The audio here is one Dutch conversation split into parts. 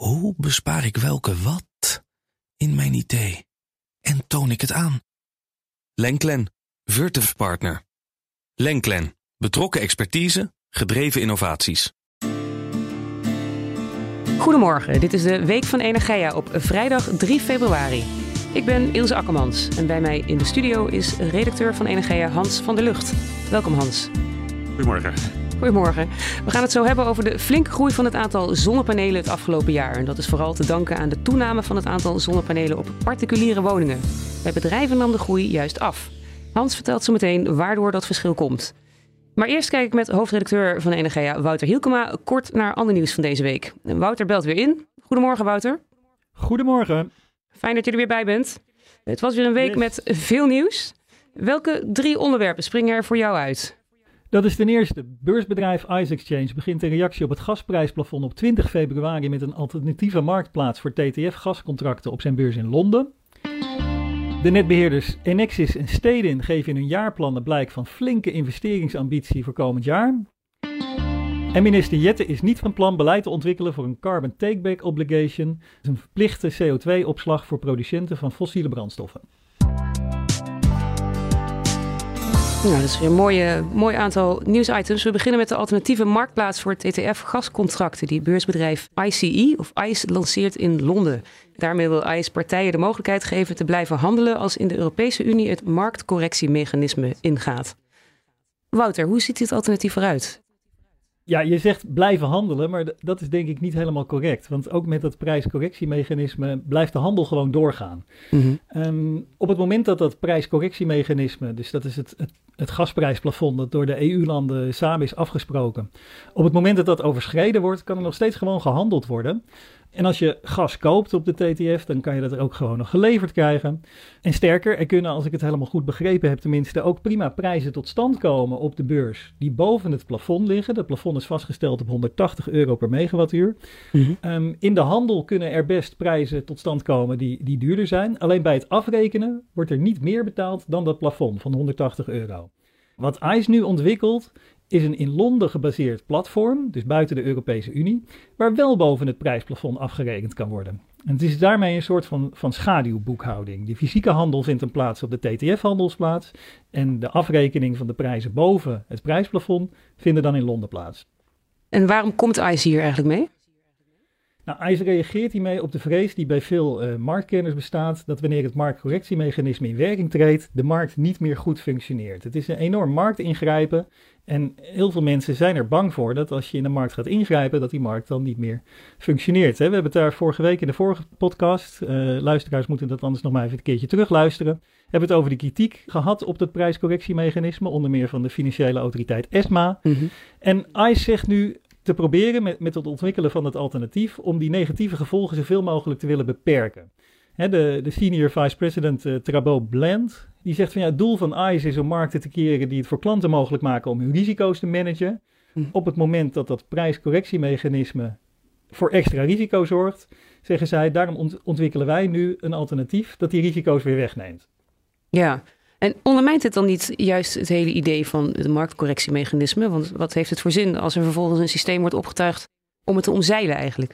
Hoe bespaar ik welke wat in mijn idee en toon ik het aan? Lenklen, Virtuf Partner. Lenklen, betrokken expertise, gedreven innovaties. Goedemorgen, dit is de Week van Energia op vrijdag 3 februari. Ik ben Ilse Akkermans en bij mij in de studio is redacteur van Energia Hans van der Lucht. Welkom Hans. Goedemorgen. Goedemorgen. We gaan het zo hebben over de flinke groei van het aantal zonnepanelen het afgelopen jaar. En dat is vooral te danken aan de toename van het aantal zonnepanelen op particuliere woningen. Bij bedrijven nam de groei juist af. Hans vertelt zo meteen waardoor dat verschil komt. Maar eerst kijk ik met hoofdredacteur van Energia, Wouter Hielkema, kort naar ander nieuws van deze week. Wouter belt weer in. Goedemorgen, Wouter. Goedemorgen. Fijn dat je er weer bij bent. Het was weer een week met veel nieuws. Welke drie onderwerpen springen er voor jou uit? Dat is ten eerste. Beursbedrijf Ice Exchange begint in reactie op het gasprijsplafond op 20 februari met een alternatieve marktplaats voor TTF-gascontracten op zijn beurs in Londen. De netbeheerders Enexis en Stedin geven in hun jaarplannen blijk van flinke investeringsambitie voor komend jaar. En minister Jette is niet van plan beleid te ontwikkelen voor een carbon takeback obligation, een verplichte CO2-opslag voor producenten van fossiele brandstoffen. Nou, dat is weer een mooie, mooi aantal nieuwsitems. We beginnen met de alternatieve marktplaats voor TTF-gascontracten die beursbedrijf ICE of ICE lanceert in Londen. Daarmee wil ICE partijen de mogelijkheid geven te blijven handelen als in de Europese Unie het marktcorrectiemechanisme ingaat. Wouter, hoe ziet dit alternatief eruit? Ja, je zegt blijven handelen, maar dat is denk ik niet helemaal correct. Want ook met dat prijscorrectiemechanisme blijft de handel gewoon doorgaan. Mhm. Ehm, op het moment dat dat prijscorrectiemechanisme, dus dat is het, het, het gasprijsplafond dat door de EU-landen samen is afgesproken. Op het moment dat dat overschreden wordt, kan er nog steeds gewoon gehandeld worden. En als je gas koopt op de TTF, dan kan je dat er ook gewoon nog geleverd krijgen. En sterker, er kunnen, als ik het helemaal goed begrepen heb, tenminste ook prima prijzen tot stand komen op de beurs die boven het plafond liggen. Dat plafond is vastgesteld op 180 euro per megawattuur. Mhm. Ehm, in de handel kunnen er best prijzen tot stand komen die, die duurder zijn. Alleen bij het afrekenen wordt er niet meer betaald dan dat plafond van 180 euro. Wat ICE nu ontwikkelt, is een in Londen gebaseerd platform, dus buiten de Europese Unie, waar wel boven het prijsplafond afgerekend kan worden. En het is daarmee een soort van, van schaduwboekhouding. De fysieke handel vindt plaats op de TTF-handelsplaats en de afrekening van de prijzen boven het prijsplafond vinden dan in Londen plaats. En waarom komt ICE hier eigenlijk mee? Nou, ICE reageert hiermee op de vrees die bij veel uh, marktkenners bestaat dat wanneer het marktcorrectiemechanisme in werking treedt, de markt niet meer goed functioneert. Het is een enorm marktingrijpen en heel veel mensen zijn er bang voor dat als je in de markt gaat ingrijpen, dat die markt dan niet meer functioneert. We hebben het daar vorige week in de vorige podcast, uh, luisteraars moeten dat anders nog maar even een keertje terugluisteren, hebben het over de kritiek gehad op het prijscorrectiemechanisme, onder meer van de financiële autoriteit ESMA. Mhm. En ICE zegt nu te proberen met, met het ontwikkelen van het alternatief om die negatieve gevolgen zoveel mogelijk te willen beperken. De, de senior vice president uh, Trabo Bland, die zegt van ja, het doel van ICE is om markten te keren die het voor klanten mogelijk maken om hun risico's te managen. Hm. Op het moment dat dat prijscorrectiemechanisme voor extra risico zorgt, zeggen zij, daarom ont- ontwikkelen wij nu een alternatief dat die risico's weer wegneemt. Ja, en ondermijnt het dan niet juist het hele idee van het marktcorrectiemechanisme? Want wat heeft het voor zin als er vervolgens een systeem wordt opgetuigd om het te omzeilen eigenlijk?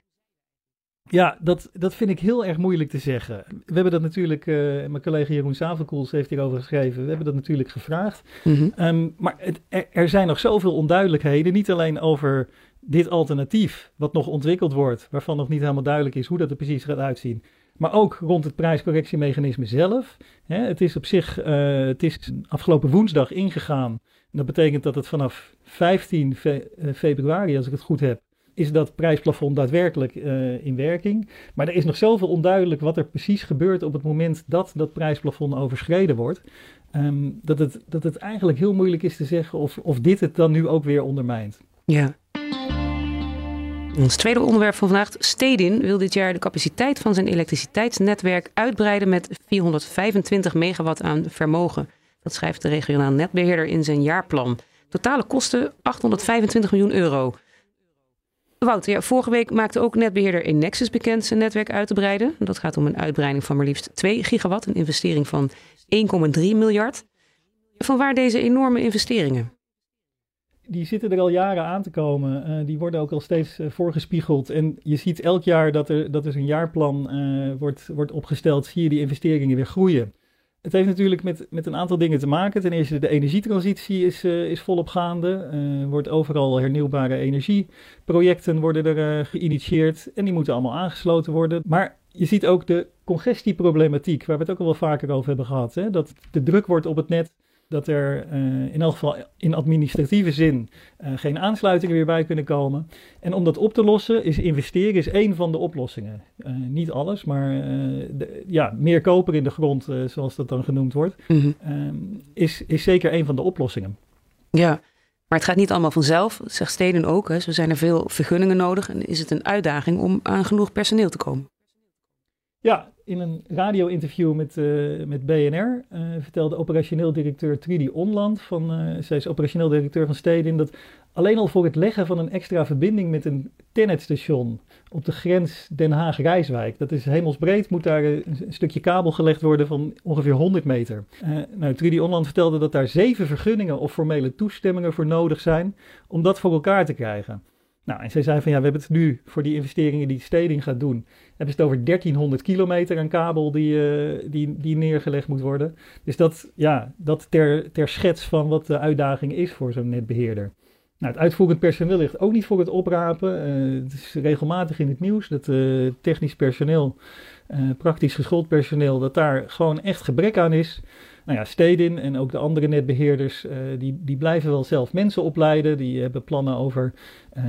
Ja, dat, dat vind ik heel erg moeilijk te zeggen. We hebben dat natuurlijk, uh, mijn collega Jeroen Savenkoels heeft hierover geschreven, we hebben dat natuurlijk gevraagd. Mhm. Um, maar het, er, er, zijn nog zoveel onduidelijkheden, niet alleen over dit alternatief wat nog ontwikkeld wordt, waarvan nog niet helemaal duidelijk is hoe dat er precies gaat uitzien. Maar ook rond het prijscorrectiemechanisme zelf. Hè, het is op zich, uh, het is afgelopen woensdag ingegaan. Dat betekent dat het vanaf 15 fe februari, als ik het goed heb, is dat prijsplafond daadwerkelijk uh, in werking. Maar er is nog zoveel onduidelijk wat er precies gebeurt op het moment dat dat prijsplafond overschreden wordt. Um, dat, het, dat het eigenlijk heel moeilijk is te zeggen of, of dit het dan nu ook weer ondermijnt. Ja. Ons tweede onderwerp van vandaag. Stedin wil dit jaar de capaciteit van zijn elektriciteitsnetwerk uitbreiden met 425 megawatt aan vermogen. Dat schrijft de regionaal netbeheerder in zijn jaarplan. Totale kosten 825 miljoen euro. Wouter, vorige week maakte ook netbeheerder Enexis bekend zijn netwerk uit te breiden. Dat gaat om een uitbreiding van maar liefst 2 gigawatt, een investering van 1,3 miljard. Vanwaar deze enorme investeringen? Die zitten er al jaren aan te komen. Eh, die worden ook al steeds uh, voorgespiegeld. En je ziet elk jaar dat er, dat er een jaarplan uh, wordt, wordt opgesteld, zie je die investeringen weer groeien. Het heeft natuurlijk met, met een aantal dingen te maken. Ten eerste de energietransitie is, is volop gaande. Er wordt overal hernieuwbare energieprojecten worden er geïnitieerd. En die moeten allemaal aangesloten worden. Maar je ziet ook de congestieproblematiek, waar we het ook al wel vaker over hebben gehad. Hè? Dat de druk wordt op het net dat er uh, in elk geval in administratieve zin uh, geen aansluitingen meer bij kunnen komen. En om dat op te lossen is investeren is één van de oplossingen. Uh, niet alles, maar de, ja, meer koper in de grond, zoals dat dan genoemd wordt, mm -hmm. is, is zeker één van de oplossingen. Ja, maar het gaat niet allemaal vanzelf, zegt Steden ook. Hè. Zo zijn er veel vergunningen nodig en is het een uitdaging om aan genoeg personeel te komen. Ja, in een radio-interview met, uh, met BNR eh, vertelde operationeel directeur Trudy Onland, van, uh, zij is operationeel directeur van Stedin, dat alleen al voor het leggen van een extra verbinding met een Tennet-station op de grens Den Haag-Rijswijk, dat is hemelsbreed, moet daar een, een, stukje kabel gelegd worden van ongeveer 100 meter. nou, Trudy Onland vertelde dat daar zeven vergunningen of formele toestemmingen voor nodig zijn om dat voor elkaar te krijgen. Nou, en zij zei van ja, we hebben het nu voor die investeringen die Steding gaat doen, hebben ze het over 1300 kilometer aan kabel die, uh, die, die neergelegd moet worden. Dus dat, ja, dat ter, ter schets van wat de uitdaging is voor zo'n netbeheerder. Nou, het uitvoerend personeel ligt ook niet voor het oprapen. Uh, het is regelmatig in het nieuws dat uh, technisch personeel, praktisch geschoold personeel, dat daar gewoon echt gebrek aan is nou ja, Stedin en ook de andere netbeheerders, uh, die, die blijven wel zelf mensen opleiden. Die hebben plannen over uh,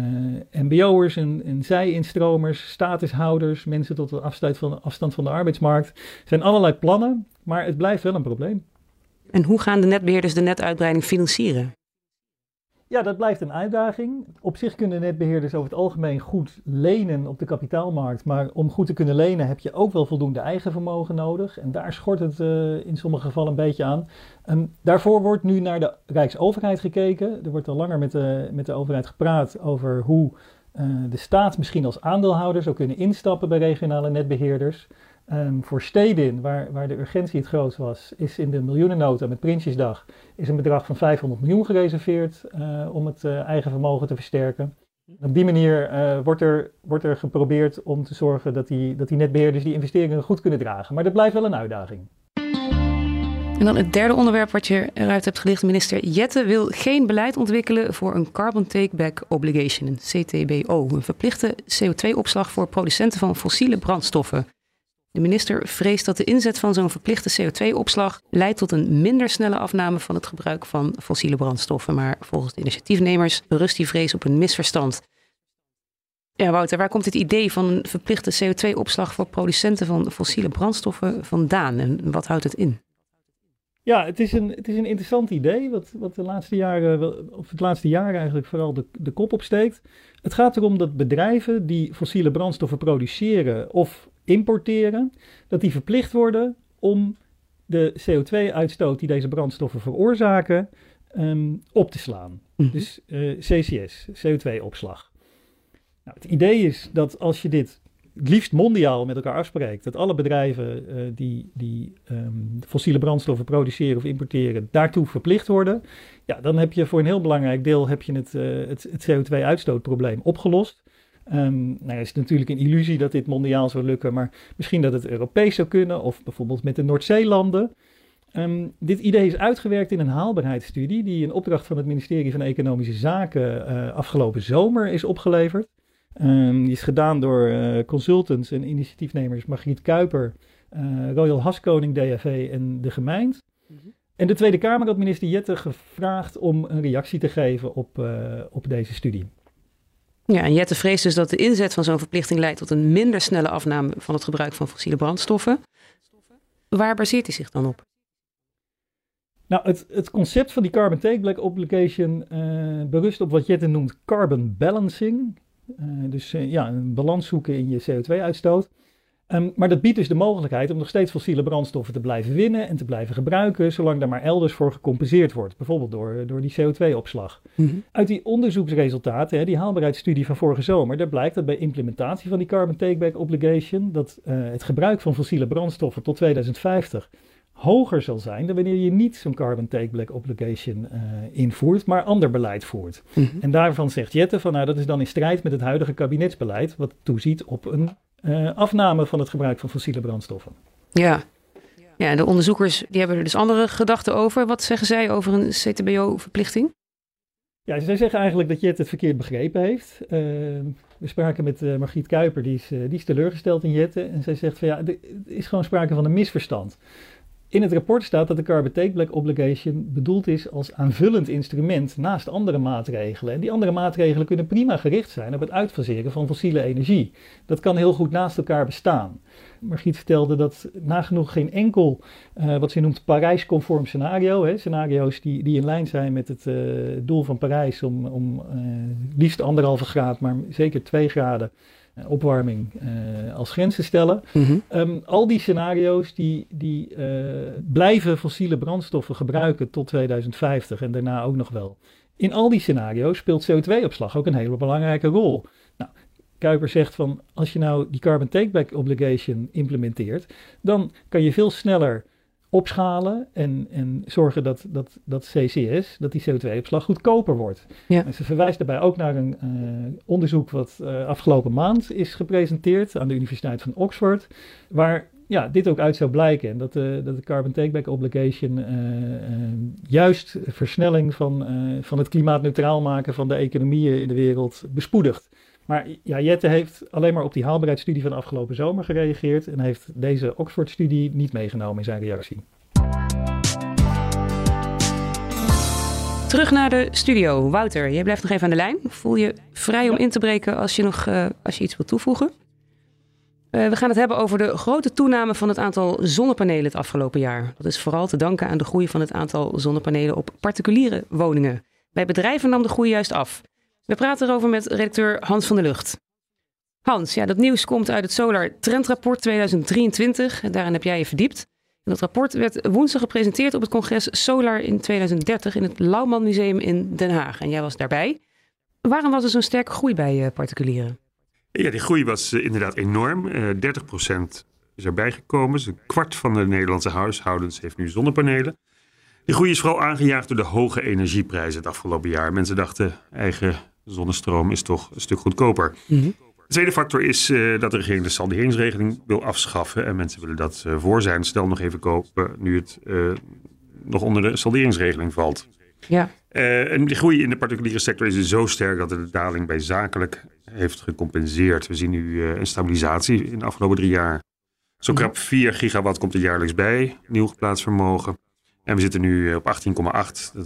mbo'ers en, en zij-instromers, statushouders, mensen tot de afstand van, afstand van de arbeidsmarkt. Er zijn allerlei plannen, maar het blijft wel een probleem. En hoe gaan de netbeheerders de netuitbreiding financieren? Ja, dat blijft een uitdaging. Op zich kunnen netbeheerders over het algemeen goed lenen op de kapitaalmarkt. Maar om goed te kunnen lenen heb je ook wel voldoende eigen vermogen nodig. En daar schort het uh, in sommige gevallen een beetje aan. Um, daarvoor wordt nu naar de Rijksoverheid gekeken. Er wordt al langer met de, met de overheid gepraat over hoe uh, de staat misschien als aandeelhouder zou kunnen instappen bij regionale netbeheerders. Um, voor steden waar, waar de urgentie het grootst was, is in de miljoenennota met Prinsjesdag is een bedrag van 500 miljoen gereserveerd uh, om het uh, eigen vermogen te versterken. Op die manier uh, wordt, er, wordt er geprobeerd om te zorgen dat die, dat die netbeheerders die investeringen goed kunnen dragen. Maar dat blijft wel een uitdaging. En dan het derde onderwerp wat je eruit hebt gelicht. Minister Jette wil geen beleid ontwikkelen voor een Carbon Takeback Obligation, een CTBO. Een verplichte CO2-opslag voor producenten van fossiele brandstoffen. De minister vreest dat de inzet van zo'n verplichte CO2-opslag leidt tot een minder snelle afname van het gebruik van fossiele brandstoffen. Maar volgens de initiatiefnemers berust die vrees op een misverstand. Ja, Wouter, waar komt het idee van een verplichte CO2-opslag voor producenten van fossiele brandstoffen vandaan en wat houdt het in? Ja, het is een, het is een interessant idee, wat, wat de laatste jaren, of het laatste jaar eigenlijk vooral de, de kop opsteekt. Het gaat erom dat bedrijven die fossiele brandstoffen produceren of importeren, dat die verplicht worden om de CO2-uitstoot die deze brandstoffen veroorzaken um, op te slaan. Mm Dus uh, eh, CCS, CO2-opslag. Nou, het idee is dat als je dit het liefst mondiaal met elkaar afspreekt, dat alle bedrijven uh, die, die um, fossiele brandstoffen produceren of importeren daartoe verplicht worden, ja, dan heb je voor een heel belangrijk deel heb je het, uh, het, het CO2-uitstootprobleem opgelost. Um, nou, is natuurlijk een illusie dat dit mondiaal zou lukken, maar misschien dat het Europees zou kunnen, of bijvoorbeeld met de Noordzeelanden. Um, dit idee is uitgewerkt in een haalbaarheidsstudie die in opdracht van het ministerie van Economische Zaken uh, afgelopen zomer is opgeleverd. Um, die is gedaan door uh, consultants en initiatiefnemers Margriet Kuiper, uh, Royal Haskoning DAV en de gemeente. Mm -hmm. En de Tweede Kamer had minister Jette gevraagd om een reactie te geven op, op deze studie. Ja, en Jette vreest dus dat de inzet van zo'n verplichting leidt tot een minder snelle afname van het gebruik van fossiele brandstoffen. Waar baseert hij zich dan op? Nou, het, het concept van die carbon take black obligation uh, berust op wat Jette noemt carbon balancing. Uh, dus uh, ja, een balans zoeken in je CO2-uitstoot. Um, maar dat biedt dus de mogelijkheid om nog steeds fossiele brandstoffen te blijven winnen en te blijven gebruiken, zolang daar maar elders voor gecompenseerd wordt. Bijvoorbeeld door, door die CO2-opslag. Mm -hmm. Uit die onderzoeksresultaten, hè, die haalbaarheidsstudie van vorige zomer, daar blijkt dat bij implementatie van die Carbon Takeback Obligation, dat uh, het gebruik van fossiele brandstoffen tot 2050 hoger zal zijn dan wanneer je niet zo'n carbon take back obligation uh, invoert, maar ander beleid voert. Mhm. En daarvan zegt Jette van nou dat is dan in strijd met het huidige kabinetsbeleid, wat toeziet op een uh, afname van het gebruik van fossiele brandstoffen. Ja. ja, de onderzoekers die hebben er dus andere gedachten over. Wat zeggen zij over een CTBO-verplichting? Ja, zij zeggen eigenlijk dat Jet het verkeerd begrepen heeft. Uh, we spraken met uh, Margriet Kuiper, die is, uh, die is teleurgesteld in Jette. En zij zegt van ja, er is gewoon sprake van een misverstand. In het rapport staat dat de Carbon Take Back Obligation bedoeld is als aanvullend instrument naast andere maatregelen. En die andere maatregelen kunnen prima gericht zijn op het uitfaseren van fossiele energie. Dat kan heel goed naast elkaar bestaan. Margriet vertelde dat nagenoeg geen enkel, uh, wat ze noemt Parijs-conform scenario, hè, scenario's die, die in lijn zijn met het uh, doel van Parijs om, om uh, liefst anderhalve graad, maar zeker twee graden opwarming uh, als grens te stellen. Mm -hmm. um, al die scenario's die, die uh, blijven fossiele brandstoffen gebruiken tot 2050 en daarna ook nog wel. In al die scenario's speelt CO2-opslag ook een hele belangrijke rol. Nou, Kuiper zegt van als je nou die carbon take-back obligation implementeert, dan kan je veel sneller opschalen en, en zorgen dat, dat, dat CCS, dat die CO2-opslag goedkoper wordt. Ja. En ze verwijst daarbij ook naar een uh, onderzoek wat uh, afgelopen maand is gepresenteerd aan de Universiteit van Oxford, waar ja, dit ook uit zou blijken. En dat de, dat de carbon take-back obligation uh, juist versnelling van, van het klimaatneutraal maken van de economieën in de wereld bespoedigt. Maar ja, Jette heeft alleen maar op die haalbaarheidsstudie van de afgelopen zomer gereageerd en heeft deze Oxford-studie niet meegenomen in zijn reactie. Terug naar de studio. Wouter, jij blijft nog even aan de lijn. Voel je vrij om in te breken als je, nog, uh, als je iets wilt toevoegen? Uh, we gaan het hebben over de grote toename van het aantal zonnepanelen het afgelopen jaar. Dat is vooral te danken aan de groei van het aantal zonnepanelen op particuliere woningen. Bij bedrijven nam de groei juist af. We praten erover met redacteur Hans van der Lucht. Hans, ja, dat nieuws komt uit het Solar Trendrapport 2023. Daarin heb jij je verdiept. En dat rapport werd woensdag gepresenteerd op het congres Solar in 2030 in het Lauwman Museum in Den Haag. En jij was daarbij. Waarom was er zo'n sterke groei bij uh, particulieren? Ja, die groei was uh, inderdaad enorm. Uh, 30% is erbij gekomen. Dus een kwart van de Nederlandse huishoudens heeft nu zonnepanelen. Die groei is vooral aangejaagd door de hoge energieprijzen het afgelopen jaar. Mensen dachten, eigen zonnestroom is toch een stuk goedkoper. Mm -hmm. De tweede factor is uh, dat de regering de salderingsregeling wil afschaffen. En mensen willen dat uh, voor zijn. Stel nog even kopen nu het uh, nog onder de salderingsregeling valt. Ja. en die groei in de particuliere sector is zo sterk dat de daling bij zakelijk heeft gecompenseerd. We zien nu een stabilisatie in de afgelopen drie jaar. Zo krap 4 gigawatt komt er jaarlijks bij, nieuw geplaatst vermogen. En we zitten nu op 18,8.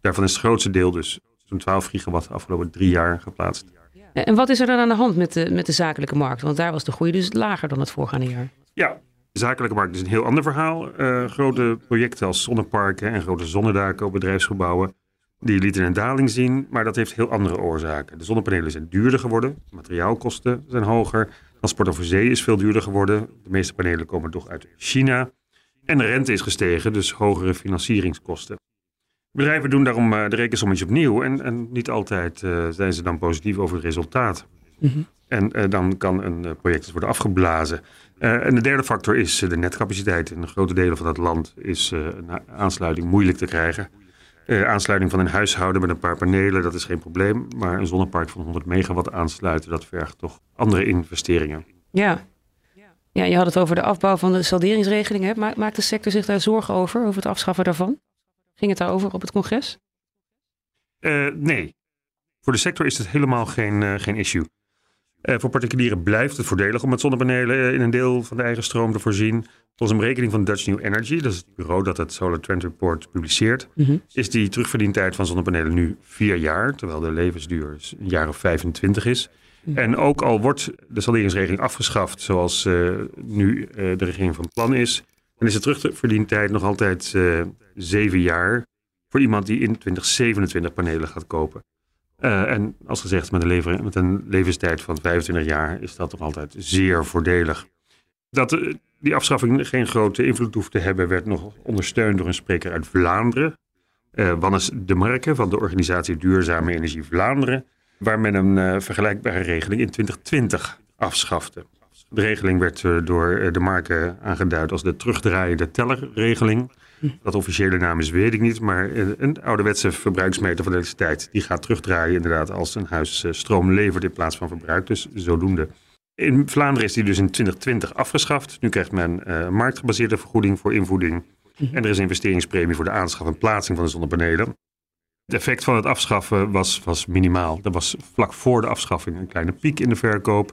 Daarvan is het grootste deel dus zo'n 12 gigawatt de afgelopen drie jaar geplaatst. En wat is er dan aan de hand met de, met de zakelijke markt? Want daar was de groei dus lager dan het voorgaande jaar. Ja, de zakelijke markt is een heel ander verhaal. Uh, grote projecten als zonneparken en grote zonnedaken op bedrijfsgebouwen, die lieten een daling zien, maar dat heeft heel andere oorzaken. De zonnepanelen zijn duurder geworden, materiaalkosten zijn hoger, transport over zee is veel duurder geworden. De meeste panelen komen toch uit China. En de rente is gestegen, dus hogere financieringskosten. Bedrijven doen daarom uh, de rekensommetjes opnieuw en, en niet altijd uh, zijn ze dan positief over het resultaat. Mm -hmm. En uh, dan kan een project worden afgeblazen. en de derde factor is de netcapaciteit. In grote delen van het land is een aansluiting moeilijk te krijgen. aansluiting van een huishouden met een paar panelen, dat is geen probleem. Maar een zonnepark van 100 megawatt aansluiten, dat vergt toch andere investeringen. Ja. Ja, je had het over de afbouw van de salderingsregeling. Hè? Maakt de sector zich daar zorgen over, over het afschaffen daarvan? Ging het daarover op het congres? Uh, nee. Voor de sector is het helemaal geen, uh, geen issue. Uh, voor particulieren blijft het voordelig om met zonnepanelen in een deel van de eigen stroom te voorzien. Volgens een berekening van Dutch New Energy, dat is het bureau dat het Solar Trend Report publiceert, mm -hmm. is die terugverdientijd van zonnepanelen nu vier jaar, terwijl de levensduur een jaar of 25 is. Mhm. En ook al wordt de salderingsregeling afgeschaft, zoals nu de regering van plan is, dan is de terugverdientijd nog altijd uh, zeven jaar voor iemand die in 2027 panelen gaat kopen. en als gezegd, met een, lever, met een levenstijd van 25 jaar is dat nog altijd zeer voordelig. Dat die afschaffing geen grote invloed hoeft te hebben, werd nog ondersteund door een spreker uit Vlaanderen. Wannes de Marke van de organisatie Duurzame Energie Vlaanderen waar men een uh, vergelijkbare regeling in 2020 afschafte. De regeling werd door de marken aangeduid als de terugdraaiende tellerregeling. Dat officiële naam is, weet ik niet. Maar een ouderwetse verbruiksmeter van elektriciteit. Die gaat terugdraaien inderdaad als een huis stroom levert in plaats van verbruik. Dus zodoende. In Vlaanderen is die dus in 2020 afgeschaft. Nu krijgt men uh, marktgebaseerde vergoeding voor invoeding. Mhm. En er is een investeringspremie voor de aanschaf en plaatsing van de zonnepanelen. Het effect van het afschaffen was, was minimaal. Er was vlak voor de afschaffing een kleine piek in de verkoop.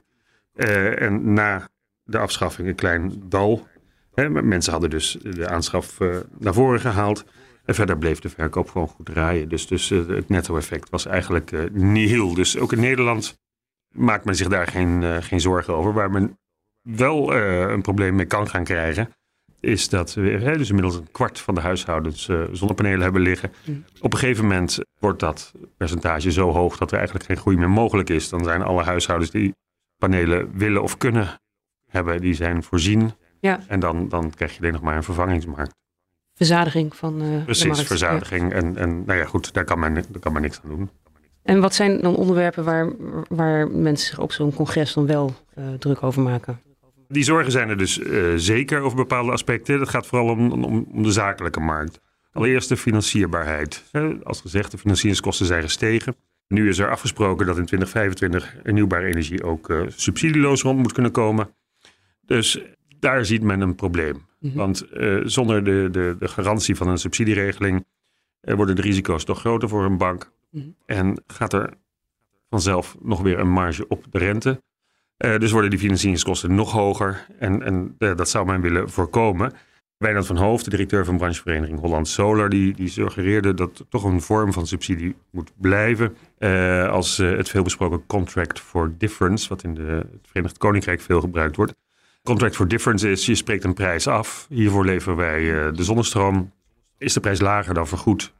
Uh, en na de afschaffing een klein dal. Hè, mensen hadden dus de aanschaf uh, naar voren gehaald. En verder bleef de verkoop gewoon goed draaien. Dus, dus het netto-effect was eigenlijk nihil. Dus ook in Nederland maakt men zich daar geen, uh, geen zorgen over. Waar men wel uh, een probleem mee kan gaan krijgen, is dat we dus inmiddels een kwart van de huishoudens uh, zonnepanelen hebben liggen. Mm. Op een gegeven moment wordt dat percentage zo hoog dat er eigenlijk geen groei meer mogelijk is. Dan zijn alle huishoudens die panelen willen of kunnen hebben, die zijn voorzien. Ja. En dan, dan krijg je alleen nog maar een vervangingsmarkt. Verzadiging van uh, Precies, verzadiging. En, en nou ja, goed, daar kan men, daar kan men niks aan doen. En wat zijn dan onderwerpen waar, waar mensen zich op zo'n congres dan wel uh, druk over maken? Die zorgen zijn er dus uh, zeker over bepaalde aspecten. Dat gaat vooral om, om, om de zakelijke markt. Allereerst de financierbaarheid. Als gezegd, de financieringskosten zijn gestegen. Nu is er afgesproken dat in 2025 hernieuwbare energie ook uh, subsidieloos rond moet kunnen komen. Dus daar ziet men een probleem. Mm -hmm. Want uh, zonder de, de, de garantie van een subsidieregeling worden de risico's toch groter voor een bank. Mhm. En gaat er vanzelf nog weer een marge op de rente. Dus worden die financieringskosten nog hoger. En, en dat zou men willen voorkomen. Wijnand van Hoofd, de directeur van branchevereniging Holland Solar, die, die suggereerde dat er toch een vorm van subsidie moet blijven. Uh, als het veelbesproken contract for difference, wat in de, het Verenigd Koninkrijk veel gebruikt wordt. Contract for difference is, je spreekt een prijs af. Hiervoor leveren wij de zonnestroom. Is de prijs lager dan vergoed,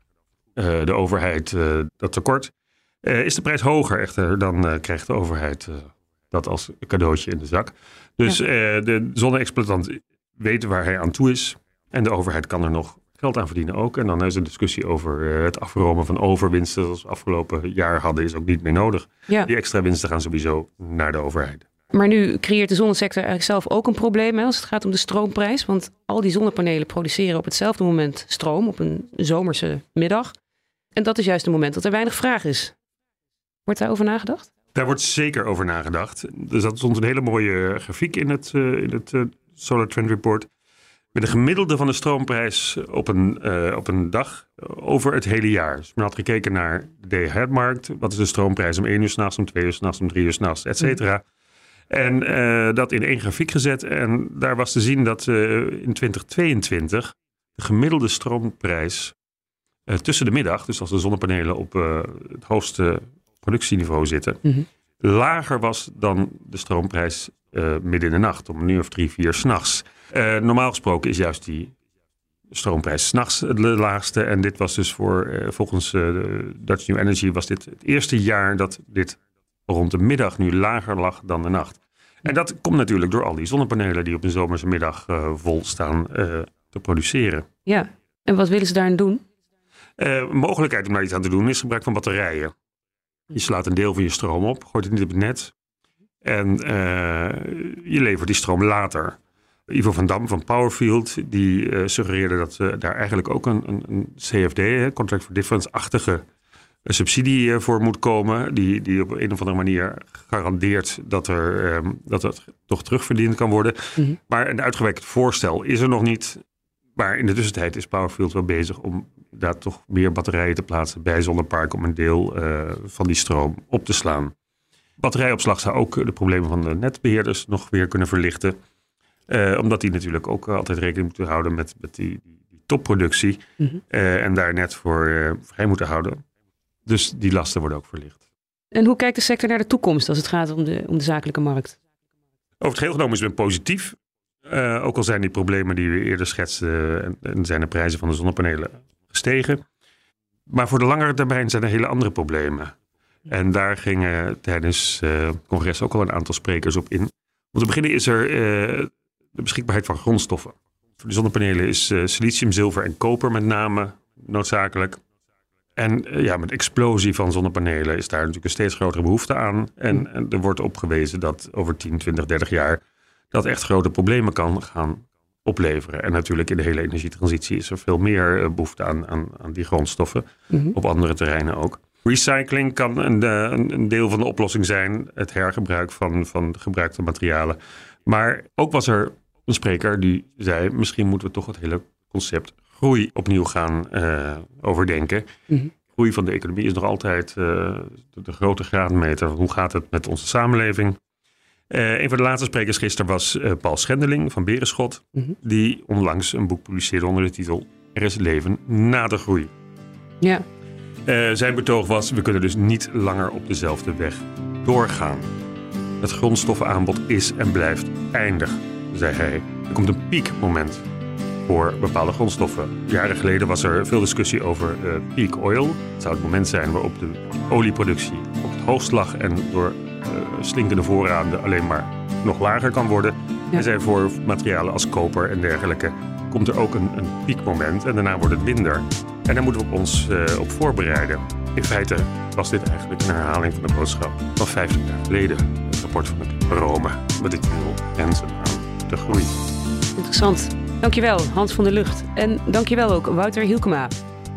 uh, de overheid uh, dat tekort. Uh, is de prijs hoger echter, dan krijgt de overheid dat als cadeautje in de zak. Dus ja. de zonne-exploitant weet waar hij aan toe is. En de overheid kan er nog geld aan verdienen ook. En dan is de discussie over het afromen van overwinsten, zoals we afgelopen jaar hadden, is ook niet meer nodig. Ja. Die extra winsten gaan sowieso naar de overheid. Maar nu creëert de zonnesector eigenlijk zelf ook een probleem hè, als het gaat om de stroomprijs. Want al die zonnepanelen produceren op hetzelfde moment stroom op een zomerse middag. En dat is juist het moment dat er weinig vraag is. Wordt daarover nagedacht? Daar wordt zeker over nagedacht. Er zat soms een hele mooie grafiek in het, uh, in het uh, Solar Trend Report. Met een gemiddelde van de stroomprijs op een, uh, op een dag over het hele jaar. Dus men had gekeken naar de day-ahead-markt. Wat is de stroomprijs om 1 uur s'nachts, om 2 uur s'nachts, om 3 uur s'nachts, et cetera. En dat in één grafiek gezet. En daar was te zien dat in 2022 de gemiddelde stroomprijs tussen de middag, dus als de zonnepanelen op het hoogste productieniveau zitten, mm -hmm. lager was dan de stroomprijs midden in de nacht, om een uur of drie, vier s'nachts. normaal gesproken is juist die stroomprijs s'nachts het laagste. En dit was dus voor, volgens Dutch New Energy, was dit het eerste jaar dat dit rond de middag nu lager lag dan de nacht. En dat komt natuurlijk door al die zonnepanelen die op een zomerse middag vol staan te produceren. Ja, en wat willen ze daarin doen? Uh, mogelijkheid om daar iets aan te doen is gebruik van batterijen. Je slaat een deel van je stroom op, gooit het niet op het net. En uh, je levert die stroom later. Ivo van Dam van Powerfield, die uh, suggereerde dat daar eigenlijk ook een, een, een CFD, Contract for Difference-achtige subsidie voor moet komen. Die, die op een of andere manier garandeert dat, er, um, dat het toch terugverdiend kan worden. Mm -hmm. Maar een uitgewerkt voorstel is er nog niet. Maar in de tussentijd is Powerfield wel bezig om daar toch meer batterijen te plaatsen bij zonneparken om een deel uh, van die stroom op te slaan. Batterijopslag zou ook de problemen van de netbeheerders nog weer kunnen verlichten. Uh, omdat die natuurlijk ook altijd rekening moeten houden met, met die, die, topproductie. Mm -hmm. uh, en daar net voor vrij moeten houden. Dus die lasten worden ook verlicht. En hoe kijkt de sector naar de toekomst als het gaat om de, om de zakelijke markt? Over het geheel genomen is men positief. Ook al zijn die problemen die we eerder schetsten en, en zijn de prijzen van de zonnepanelen gestegen. Maar voor de langere termijn zijn er hele andere problemen. En daar gingen tijdens uh, het congres ook al een aantal sprekers op in. Om te beginnen is er uh, de beschikbaarheid van grondstoffen. Voor de zonnepanelen is uh, silicium, zilver en koper met name noodzakelijk. En ja, met explosie van zonnepanelen is daar natuurlijk een steeds grotere behoefte aan. En, en er wordt opgewezen dat over 10, 20, 30 jaar dat echt grote problemen kan gaan opleveren. En natuurlijk in de hele energietransitie is er veel meer eh, behoefte aan, aan, aan die grondstoffen. Mhm. Op andere terreinen ook. Recycling kan een, eh, een, deel van de oplossing zijn. Het hergebruik van, van gebruikte materialen. Maar ook was er een spreker die zei... misschien moeten we toch het hele concept groei opnieuw gaan eh, overdenken. Mhm. Groei van de economie is nog altijd eh, de, de grote graadmeter. Hoe gaat het met onze samenleving? Eh, een van de laatste sprekers gisteren was Paul Schendeling van Berenschot. Mhm. Die onlangs een boek publiceerde onder de titel Er is leven na de groei. Ja. Eh, zijn betoog was, we kunnen dus niet langer op dezelfde weg doorgaan. Het grondstoffenaanbod is en blijft eindig, zei hij. Er komt een piekmoment voor bepaalde grondstoffen. Jaren geleden was er veel discussie over eh, peak oil. Het zou het moment zijn waarop de olieproductie op het hoogst lag en door eh, slinkende voorraden alleen maar nog lager kan worden. Ja. En zei voor materialen als koper en dergelijke komt er ook een, een piekmoment en daarna wordt het minder. En daar moeten we ons eh, op voorbereiden. In feite was dit eigenlijk een herhaling van de boodschap van 50 jaar geleden. Het rapport van het Rome met de titel Grenzen aan de groei. Interessant. Dankjewel, Hans van der Lucht. En dankjewel ook, Wouter Hielkema.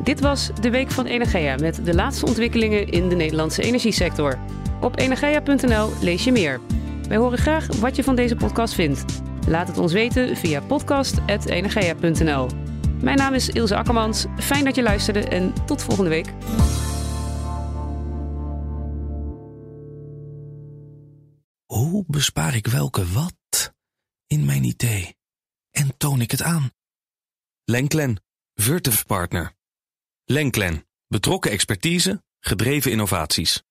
Dit was de Week van Energia met de laatste ontwikkelingen in de Nederlandse energiesector. Op energia.nl lees je meer. Wij horen graag wat je van deze podcast vindt. Laat het ons weten via podcast.energia.nl. Mijn naam is Ilse Akkermans. Fijn dat je luisterde en tot volgende week. Hoe bespaar ik welke wat in mijn idee? En toon ik het aan? Lenklen, Virtuf Partner. Lenklen, betrokken expertise, gedreven innovaties.